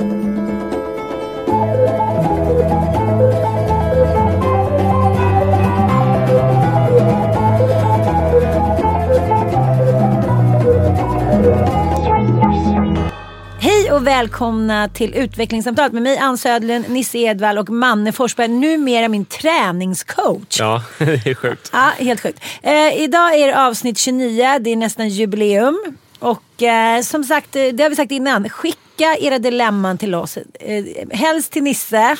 Hej och välkomna till utvecklingssamtalet med mig Ann Södlund, Nisse Edvall och Manne Forsberg. Numera min träningscoach. Ja, det är sjukt. Ja, helt sjukt. Eh, idag är det avsnitt 29, det är nästan jubileum. Och eh, som sagt, eh, det har vi sagt innan, skicka era dilemman till oss. Eh, helst till Nisse.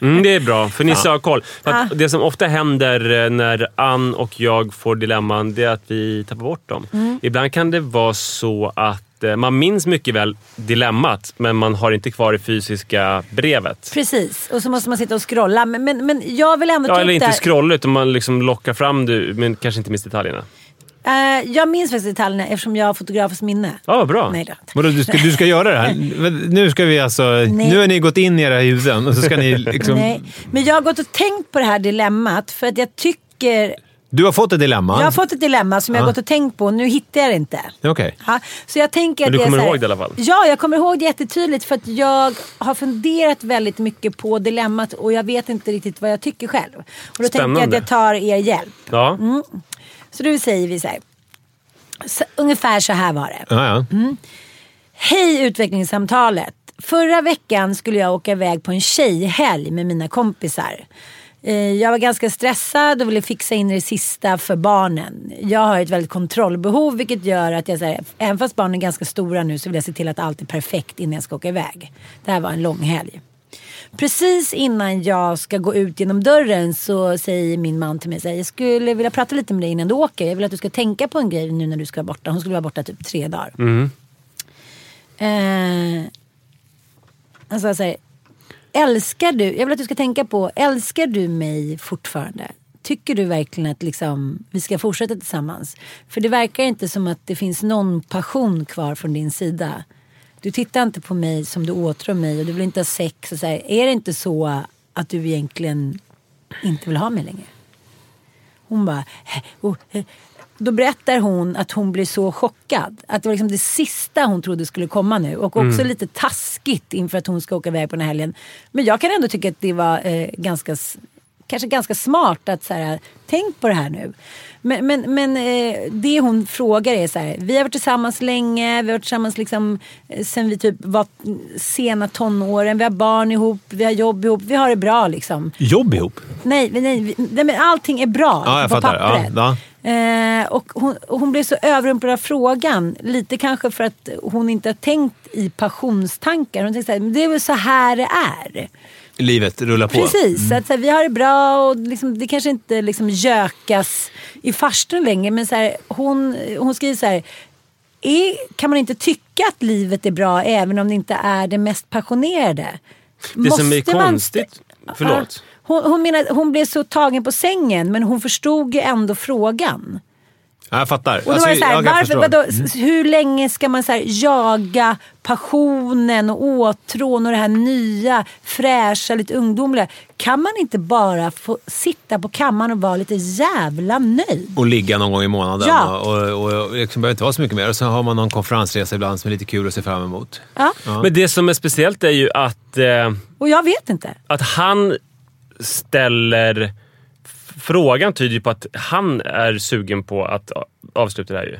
Mm, det är bra, för Nisse har koll. Att Det som ofta händer eh, när Ann och jag får dilemman, det är att vi tappar bort dem. Mm. Ibland kan det vara så att eh, man minns mycket väl dilemmat, men man har inte kvar det fysiska brevet. Precis, och så måste man sitta och scrolla. Men, men, men jag vill ändå ta Ja, eller inte scrolla, utan man liksom lockar fram det, men kanske inte minns detaljerna. Eh, jag minns faktiskt detaljerna eftersom jag har fotografiskt minne. Ja, bra. Nej, inte. Vadå, du ska, du ska göra det här? Nu ska vi alltså... Nu har ni gått in i era huvuden och så ska ni liksom... Nej. Men jag har gått och tänkt på det här dilemmat för att jag tycker... Du har fått ett dilemma? Jag har fått ett dilemma som jag har gått och tänkt på. Nu hittar jag det inte. Okej. Ja, så jag tänker Men du det kommer här- ihåg det i alla fall? Ja, jag kommer ihåg det jättetydligt för att jag har funderat väldigt mycket på dilemmat och jag vet inte riktigt vad jag tycker själv. Och då tänker jag att Spännande. jag tar er hjälp. Ja. Så då säger vi så här. Så, ungefär så här var det. Ja, ja. Hej utvecklingssamtalet. Förra veckan skulle jag åka iväg på en tjejhelg med mina kompisar. Eh, Jag var ganska stressad och ville fixa in det sista för barnen. Jag har ett väldigt kontrollbehov vilket gör att jag säger, även fast barnen är ganska stora nu så vill jag se till att allt är perfekt innan jag ska åka iväg. Det här var en lång helg. Precis innan jag ska gå ut genom dörren så säger min man till mig så här, jag skulle vilja prata lite med dig innan du åker. Jag vill att du ska tänka på en grej nu när du ska vara borta. Hon skulle vara borta typ tre dagar. Eh, alltså så här, älskar du, jag vill att du ska tänka på, älskar du mig fortfarande? Tycker du verkligen att liksom, vi ska fortsätta tillsammans? För det verkar inte som att det finns någon passion kvar från din sida. Du tittar inte på mig som du åtrår mig och du vill inte ha sex. Och så här. Är det inte så att du egentligen inte vill ha mig längre? Hon bara... "Eh, oh, eh." Då berättar hon att hon blir så chockad. Att det var liksom det sista hon trodde skulle komma nu. Och också Mm. lite taskigt inför att hon ska åka iväg på den här helgen. Men jag kan ändå tycka att det var eh, ganska, kanske ganska smart att så här, tänk på det här nu. Men, men, men eh, det hon frågar är så här, vi har varit tillsammans länge, vi har varit tillsammans liksom, eh, sen vi typ var sena tonåren, vi har barn ihop, vi har jobb ihop, vi har det bra liksom. Jobb ihop? Nej, nej, nej men allting är bra Ja, jag på fattar. Ja, pappret. ja. Eh, och hon, och hon blev så överrumplad av frågan. Lite kanske för att hon inte har tänkt i passionstankar. Hon tänkte så här, det är väl så här det är. Livet rullar på. Precis, att så här, vi har det bra och liksom, det kanske inte liksom gökas i farstun längre. Men så här, hon, hon skriver så här. Är, kan man inte tycka att livet är bra även om det inte är det mest passionerade? Det som är Måste man konstigt... Förlåt. Hon, hon menar hon blev så tagen på sängen men hon förstod ju ändå frågan. Ja, jag fattar. Och då Alltså, var det så här, varför, vadå, s- hur länge ska man så här, jaga passionen och åtrån och det här nya, fräscha, lite ungdomliga? Kan man inte bara få sitta på kammaren och vara lite jävla nöjd? Och ligga någon gång i månaden. Ja. Och, och, och liksom behöver inte vara så mycket mer. Och sen har man någon konferensresa ibland som är lite kul att se fram emot. Ja. Men det som är speciellt är ju att, eh, Och jag vet inte. att han ställer... Frågan tyder ju på att han är sugen på att avsluta det här ju.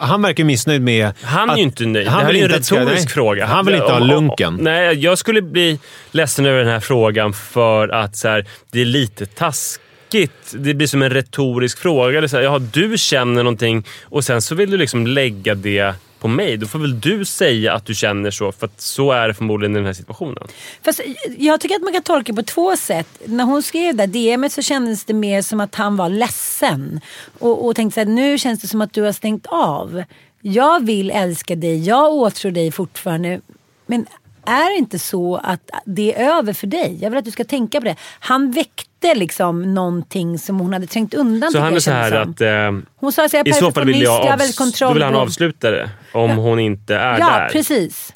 Han verkar missnöjd med... Han är att- ju inte nöjd. Han det här är ju en det ska- retorisk nej. fråga. Han vill inte ha lunken. Nej, jag skulle bli ledsen över den här frågan för att så här, det är lite taskigt. Det blir som en retorisk fråga. Eller så här, jaha, du känner någonting och sen så vill du liksom lägga det på mig. Då får väl du säga att du känner så, för att så är det förmodligen i den här situationen. Fast jag tycker att man kan tolka på två sätt. När hon skrev det DMet så kändes det mer som att han var ledsen. Och, och tänkte så här, nu känns det som att du har stängt av. jag vill älska dig, jag åtrår dig fortfarande. Men är det inte så att det är över för dig? Jag vill att du ska tänka på det. Han väckte liksom någonting som hon hade trängt undan. Så han är så här som. att... Eh, Hon sa så här, I så fall vill jag, avs- då vill han avsluta det. Om hon inte är Ja, där. precis.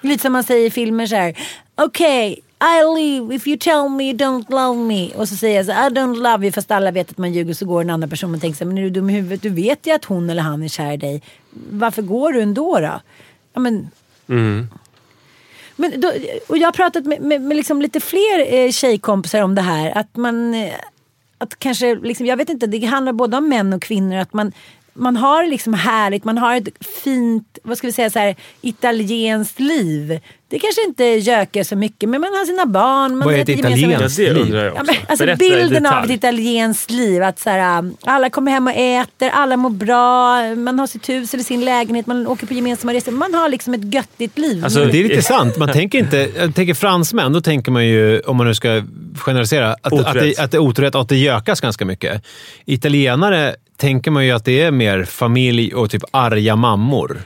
Lite som man säger i filmer så här. Okej, I leave if you tell me you don't love me. Och så säger jag så här, I don't love you. Fast alla vet att man ljuger. Så går en annan person och tänker så här, men är du dum i huvudet? Du vet ju att hon eller han är kär i dig. Varför går du ändå då? Ja, men, men då, och jag har pratat med, med, med liksom lite fler eh, tjejkompisar om det här. Att man, eh, att kanske, liksom, jag vet inte, det handlar både om män och kvinnor. Att man, man har liksom härligt, man har ett fint, vad ska vi säga, så här, italienskt liv. Det kanske inte gökar så mycket, men man har sina barn. Man Vad är ett italienskt Ja, det liv? undrar jag Ja, också. men, alltså Berätta bilden av ett italienskt liv. Att så här, um, alla kommer hem och äter, alla mår bra, man har sitt hus eller sin lägenhet, man åker på gemensamma resor. Man har liksom ett göttigt liv. Alltså, Det är lite sant. Man tänker inte... Jag tänker fransmän, då tänker man ju, om man nu ska generalisera, att, att, det, att det är och att det gökas ganska mycket. Italienare tänker man ju att det är mer familj och typ arga mammor.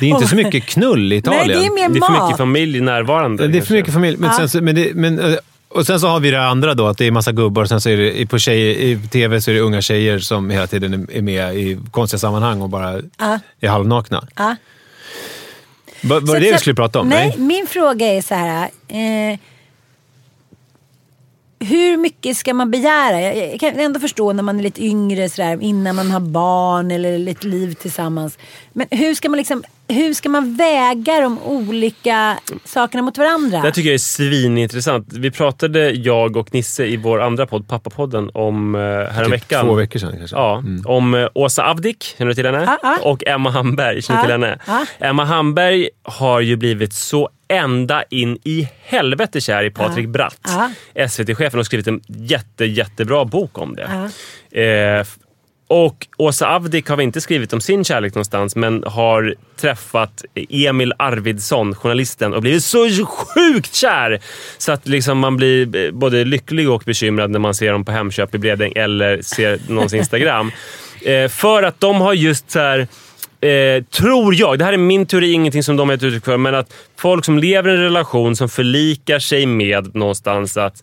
Det är inte så mycket knull i Italien. Nej, det är mer Det är för mat. mycket familj närvarande. Det är för mycket familj. Men sen, så- men det, men, eh, och sen så har vi det andra då, att det är massa gubbar och sen så är det på tjejer, i tv så är det unga tjejer som hela tiden är med i konstiga sammanhang och bara Ja. är halvnakna. Ja. Va, var Så- det det vi skulle prata om? Nej, min fråga är så här. Eh, hur mycket ska man begära? Jag, kan ändå förstå när man är lite yngre, så där, innan man har barn eller ett liv tillsammans. Men hur ska man, liksom, hur ska man väga de olika sakerna mot varandra? Det här tycker jag är svinintressant. Vi pratade, jag och Nisse, i vår andra podd, Pappapodden, om eh, häromveckan. Typ två veckor sedan kanske. Ja, om eh, Åsa Avdik, känner du till henne? Ja, ja. Och Emma Hamberg, känner du Ja, till henne? Emma Hamberg har ju blivit så ända in i helvete kär i Patrik Bratt. SVT-chefen har skrivit en jätte, jättebra bok om det. Eh, och Åsa Avdik har vi inte skrivit om sin kärlek någonstans, men har träffat Emil Arvidsson, journalisten, och blivit så sjukt kär! Så att liksom man blir eh, både lycklig och bekymrad när man ser dem på Hemköp i Bredäng eller ser någons Instagram. Eh, för att de har just så här, Eh, tror jag, det här är min teori, ingenting som de har gett uttryck för, men att folk som lever i en relation som förlikar sig med någonstans att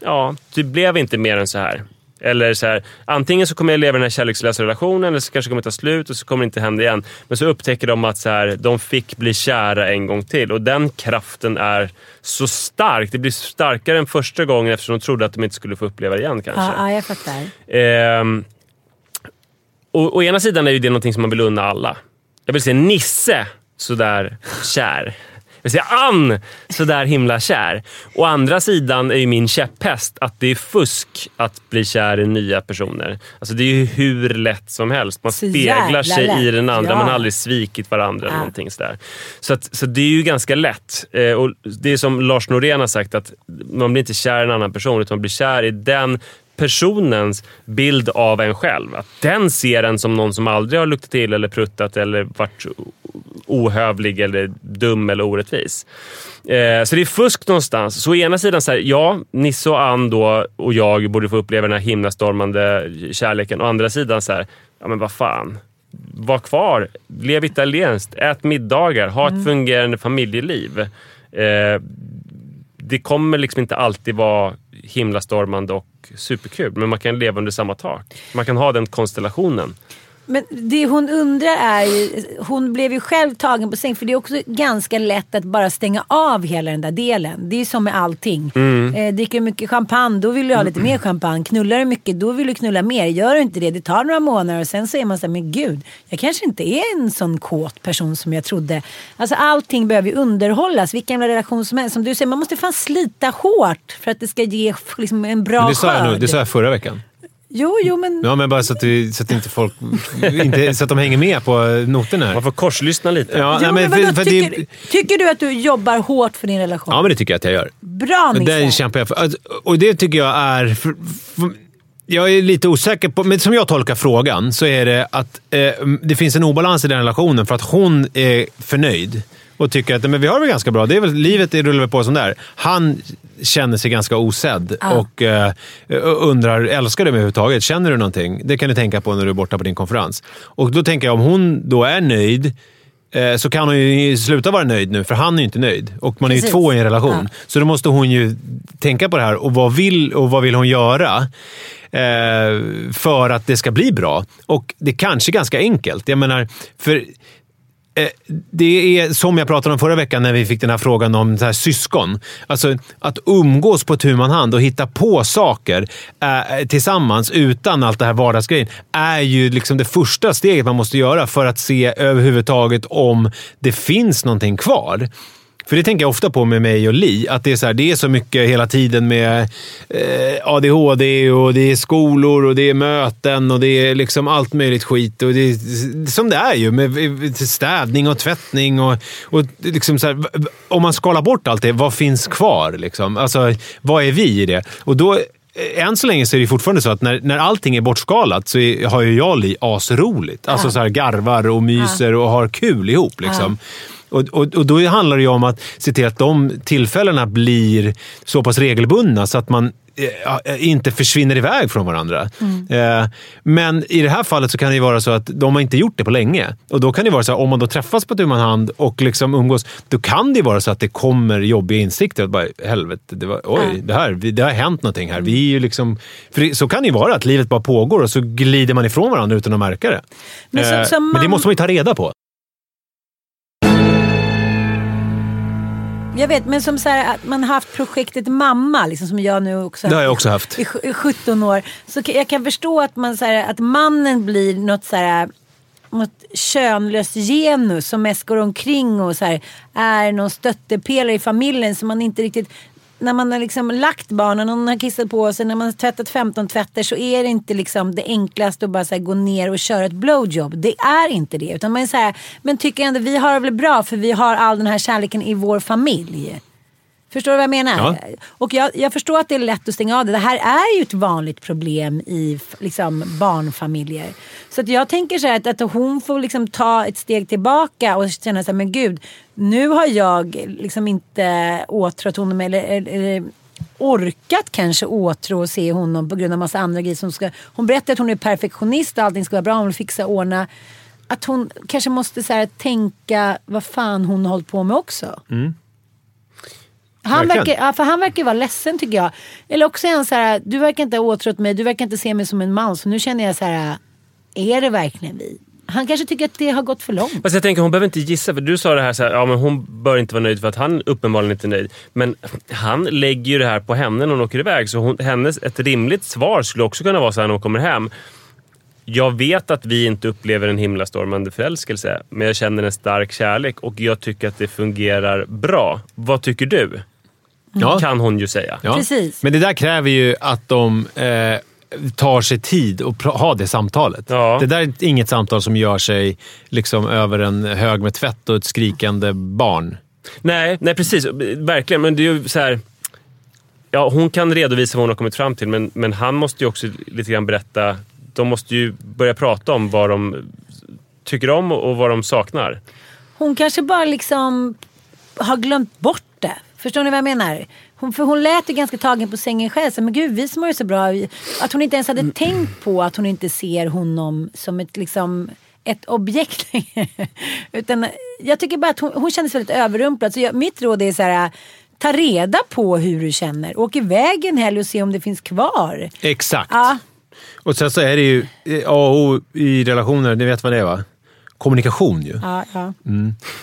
ja, det blev inte mer än så här. Eller så här, antingen så kommer jag leva i den här kärlekslösa relationen eller så kanske det kommer ta slut och så kommer det inte hända igen. Men så upptäcker de att så här, de fick bli kära en gång till och den kraften är så stark. Det blir starkare än första gången eftersom de trodde att de inte skulle få uppleva det igen kanske. ja, ja, jag fattar. Ehm, och, å ena sidan är ju det någonting som man vill unna alla. Jag vill se Nisse sådär kär. Jag vill se Ann sådär himla kär. Å andra sidan är ju min käpphäst att det är fusk att bli kär i nya personer. Alltså det är ju hur lätt som helst. Man Så speglar sig i lätt. den andra. Ja. Man har aldrig svikit varandra eller Ja. någonting sådär. Så, att, så det är ju ganska lätt. Eh, och det är som Lars Norén har sagt att man blir inte kär i en annan person utan man blir kär i den personens bild av en själv. Att den ser en som någon som aldrig har luktat till eller pruttat eller varit ohövlig eller dum eller orättvis. Eh, så det är fusk någonstans. Så å ena sidan, så här, ja, Nisse och Ann då och jag borde få uppleva den här himlastormande kärleken. Å andra sidan, så här, ja men vad fan. Var kvar, lev italienskt, ät middagar, ha ett fungerande familjeliv. Eh, det kommer liksom inte alltid vara himlastormande och superkul, men man kan leva under samma tak. Man kan ha den konstellationen. Men det hon undrar är ju, hon blev ju själv tagen på säng för det är också ganska lätt att bara stänga av hela den där delen. Det är som med allting. Mm. Eh, dricker du mycket champagne då vill du ha lite mer champagne. Knullar du mycket då vill du knulla mer. Gör du inte det, det tar några månader och sen så är man såhär, men gud, jag kanske inte är en sån kåt person som jag trodde. Alltså allting behöver ju underhållas, vilken jävla relation som helst. Som du säger, man måste fan slita hårt för att det ska ge liksom, en bra Men det, sa jag skörd. nog, det sa jag förra veckan. Jo, jo men... Ja, men bara så att, vi, så att inte folk inte, så att de hänger med på noterna här. Man får korslyssna lite. Ja, Jo, nej, men men, vadå, för, för tycker, det, tycker du att du jobbar hårt för din relation? ja, men det tycker jag att jag gör. Bra Det Nisse! kämpar jag för. Och det tycker jag är... För, för, jag är lite osäker på, men som jag tolkar frågan så är det att eh, det finns en obalans i den relationen för att hon är förnöjd och tycker att men vi har det väl ganska bra. Det är väl, livet det rullar väl på som det är. Han känner sig ganska osedd Ja. och eh, undrar, älskar du mig överhuvudtaget? Känner du någonting? Det kan du tänka på när du är borta på din konferens. Och då tänker jag, om hon då är nöjd, eh, så kan hon ju sluta vara nöjd nu, för han är ju inte nöjd. Och man är ju Precis. två i en relation. Ja. Så då måste hon ju tänka på det här och vad vill, och vad vill hon göra? Eh, för att det ska bli bra. Och det är kanske ganska enkelt. Jag menar, för Eh, det är som jag pratade om förra veckan när vi fick den här frågan om så här syskon. Alltså att umgås på tu man hand och hitta på saker eh, tillsammans utan allt det här vardagsgrejen är ju liksom det första steget man måste göra för att se överhuvudtaget om det finns någonting kvar. För det tänker jag ofta på med mig och Li, att det är så, här, det är så mycket hela tiden med eh, ADHD och det är skolor och det är möten och det är liksom allt möjligt skit. Och det är, som det är ju med städning och tvättning. Och, och liksom så här, om man skalar bort allt det, vad finns kvar? Liksom? Alltså, vad är vi i det? Och då eh, än så länge så är det fortfarande så att när, när allting är bortskalat så är, har ju jag och Li asroligt. Alltså så här garvar och myser och har kul ihop. Liksom. Och, och, och då handlar det ju om att se till att de tillfällena blir så pass regelbundna så att man eh, inte försvinner iväg från varandra. Eh, men i det här fallet så kan det ju vara så att de har inte gjort det på länge. Och då kan det vara så här, om man då träffas på tu man hand och liksom umgås, då kan det ju vara så att det kommer jobbiga insikter. Att bara, helvete, det, var, oj, det, här, det har hänt någonting här. Vi är liksom, för det, så kan det ju vara, att livet bara pågår och så glider man ifrån varandra utan att märka det. Men som- Eh, som men det måste man ju ta reda på. Jag vet, men som så här, att man har haft projektet mamma, liksom, som jag nu också Det har jag också haft. i, i 17 år. Så jag kan förstå att, man, så här, att mannen blir något så här något könlöst genus som mest går omkring och så här, är någon stöttepelare i familjen som man inte riktigt när man har liksom lagt barnen, någon har kissat på sig, när man har tvättat 15 tvätter så är det inte liksom det enklaste att bara så här gå ner och köra ett blowjob. Det är inte det. Utan man är så här, men tycker ändå vi har det väl bra för vi har all den här kärleken i vår familj. Förstår du vad jag menar? Ja. Och jag, jag förstår att det är lätt att stänga av det. Det här är ju ett vanligt problem i liksom, barnfamiljer. Så att jag tänker så här att, att hon får liksom ta ett steg tillbaka och känna så här, men gud, nu har jag liksom inte åtrått honom eller, eller, orkat kanske åtrå och se honom på grund av massa andra grejer. Som ska, hon berättar att hon är perfektionist och allting ska vara bra. Hon vill fixa och ordna. Att hon kanske måste så här, tänka vad fan hon har hållit på med också. Han verkar, ja, för han verkar vara ledsen tycker jag. Eller också är han så här, du verkar inte ha åtrott mig, du verkar inte se mig som en man. Så nu känner jag så här, är det verkligen vi? Han kanske tycker att det har gått för långt. Fast jag tänker, hon behöver inte gissa. För du sa det här, så här ja, men hon bör inte vara nöjd för att han uppenbarligen inte är nöjd. Men han lägger ju det här på henne när hon åker iväg. Så hon, hennes, ett rimligt svar skulle också kunna vara så här när hon kommer hem. Jag vet att vi inte upplever en himlastormande förälskelse, men jag känner en stark kärlek och jag tycker att det fungerar bra. Vad tycker du? Ja. Kan hon ju säga. Ja. Precis. Men det där kräver ju att de eh, tar sig tid och pra- ha det samtalet. Ja. Det där är inget samtal som gör sig liksom över en hög med tvätt och ett skrikande barn. Nej, nej precis. Verkligen. Men det är ju så här... Ja, hon kan redovisa vad hon har kommit fram till, men, men han måste ju också lite grann berätta. De måste ju börja prata om vad de tycker om och vad de saknar. Hon kanske bara liksom har glömt bort. Förstår ni vad jag menar? Hon, för hon lät ju ganska tagen på sängen själv. Så, men gud, vi som har det så bra. Att hon inte ens hade tänkt på att hon inte ser honom som ett, liksom, ett objekt längre. Utan jag tycker bara att hon, hon kändes väldigt överrumplad. Så jag, mitt råd är så här. Ta reda på hur du känner. Åk iväg en helg och se om det finns kvar. Exakt. Ja, Och sen så är det ju eh, A och O i relationer, ni vet vad det är va? Kommunikation ju. ja, ja.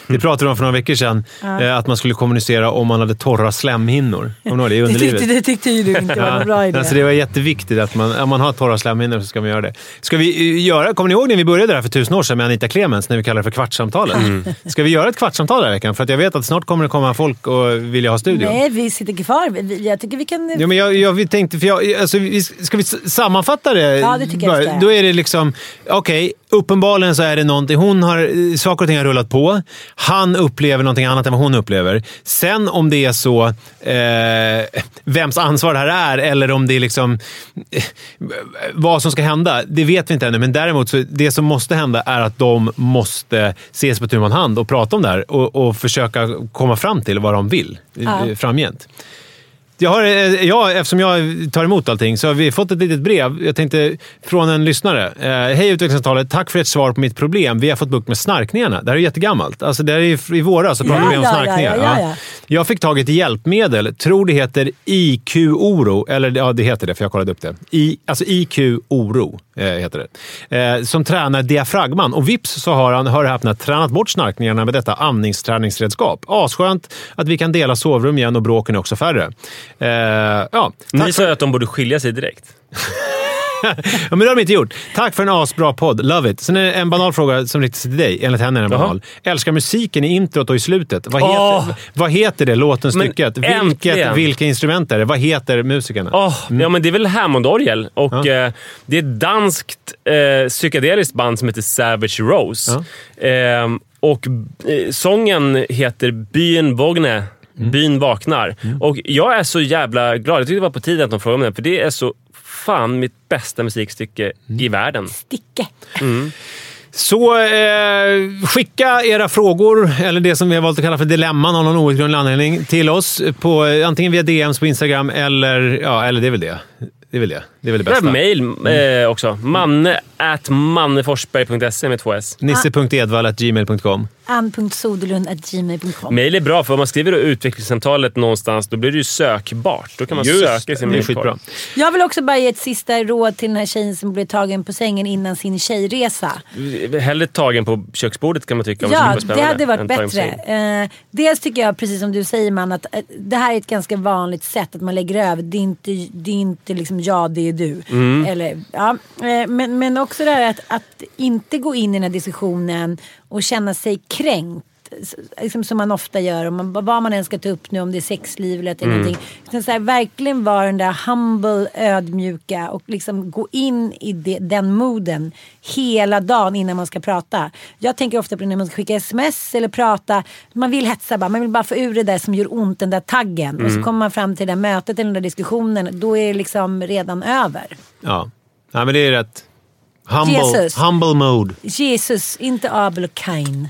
Det pratade de om för några veckor sedan. eh, Att man skulle kommunicera om man hade torra slemhinnor. Om det i Det, tyckte, det tyckte ju du inte var någon bra idé. Alltså det var jätteviktigt att man, om man har torra slemhinnor så ska man göra det. Ska vi eh, göra, kommer ni ihåg när vi började det här för tusen år sedan med Anita Clemens, när vi kallade det för Kvartssamtalet? Ska vi göra ett kvartssamtal den här veckan? För att jag vet att snart kommer det komma folk och vilja ha studion. Nej, vi sitter kvar. Vi- Jag tycker vi kan... Ja, men jag, jag vi tänkte, för jag, alltså, vi- ska vi sammanfatta det? Ja, det tycker jag vi ska. Då är det liksom, okej, uppenbarligen så är det någonting. Hon har, eh, saker och ting har rullat på. Han upplever någonting annat än vad hon upplever. Sen om det är så, eh, vems ansvar det här är eller om det är liksom eh, vad som ska hända, det vet vi inte ännu. Men däremot, så det som måste hända är att de måste ses på tu hand och prata om det här och, och försöka komma fram till vad de vill Ja. eh, framgent. Jag har, eh, ja, eftersom jag tar emot allting så har vi fått ett litet brev. Jag tänkte från en lyssnare. Eh, Hej utvecklingssamtalet, tack för ett svar på mitt problem. Vi har fått bukt med snarkningarna. Det här är jättegammalt. Alltså, det här är i våras så pratade Ja, vi om ja, snarkningar. ja, ja. Jag fick tag i ett hjälpmedel. Tror det heter IQ-oro. Eller ja, det heter det för jag kollade upp det. I, alltså IQ-oro eh, heter det. Eh, som tränar diafragman. Och vips så har han, hör och häpna, tränat bort snarkningarna med detta andningsträningsredskap. Asskönt att vi kan dela sovrum igen och bråken är också färre. Eh, ja, Ni sa ju att de borde skilja sig direkt. ja, men det har de inte gjort. Tack för en asbra podd. Love it. Sen är det en banal fråga som riktar sig till dig. Enligt henne är den banal. Älskar musiken i introt och i slutet. Vad heter, Åh! vad heter det, låten, Men stycket? Vilket, vilka instrument är det? Vad heter musikerna? Åh, Ja, men det är väl Hammondorgel. Och, eh, det är ett danskt eh, psykedeliskt band som heter Savage Rose. Eh, och eh, Sången heter Byn Vogne. Byn vaknar. Och Jag är så jävla glad. Jag tyckte det var på tiden att de frågade om det. För det är så fan mitt bästa musikstycke i världen. Sticke. Så eh, skicka era frågor, eller det som vi har valt att kalla för dilemman av någon outgrundlig anledning, till oss på, eh, antingen via DMs på Instagram eller... Ja, eller det är väl det. Det är väl det. Det är väl det Jag har bästa. mail eh, också. Manne at manneforsberg.se med två s. Nisse.edvall.gmail.com ann.soderlund.gmail.com Mail är bra, för om man skriver då utvecklingssamtalet någonstans, då blir det ju sökbart. Då kan man söka i sin det är skitbra. Jag vill också bara ge ett sista råd till den här tjejen som blev tagen på sängen innan sin tjejresa. Hellre tagen på köksbordet kan man tycka. om Ja, skulle vara det hade spännande, varit än tagen på bättre. Eh, dels tycker jag, precis som du säger man, att eh, det här är ett ganska vanligt sätt att man lägger över. Det är inte, det är inte liksom ja, det är du. Mm. Eller, ja, eh, men, men också det här att, att inte gå in i den här diskussionen och känna sig kränkt. Liksom som man ofta gör, om man, vad man än ska ta upp nu, om det är sexlivet eller Mm. någonting. Utan så här, verkligen vara den där humble, ödmjuka och liksom gå in i det, den moden hela dagen innan man ska prata. Jag tänker ofta på det när man ska skicka sms eller prata. Man vill hetsa bara, man vill bara få ur det där som gör ont, den där taggen. Mm. Och så kommer man fram till det där mötet eller den där diskussionen, då är det liksom redan över. Ja. Nej, men det är rätt. Humble, Jesus. humble mode. Jesus, inte Abel och Kain.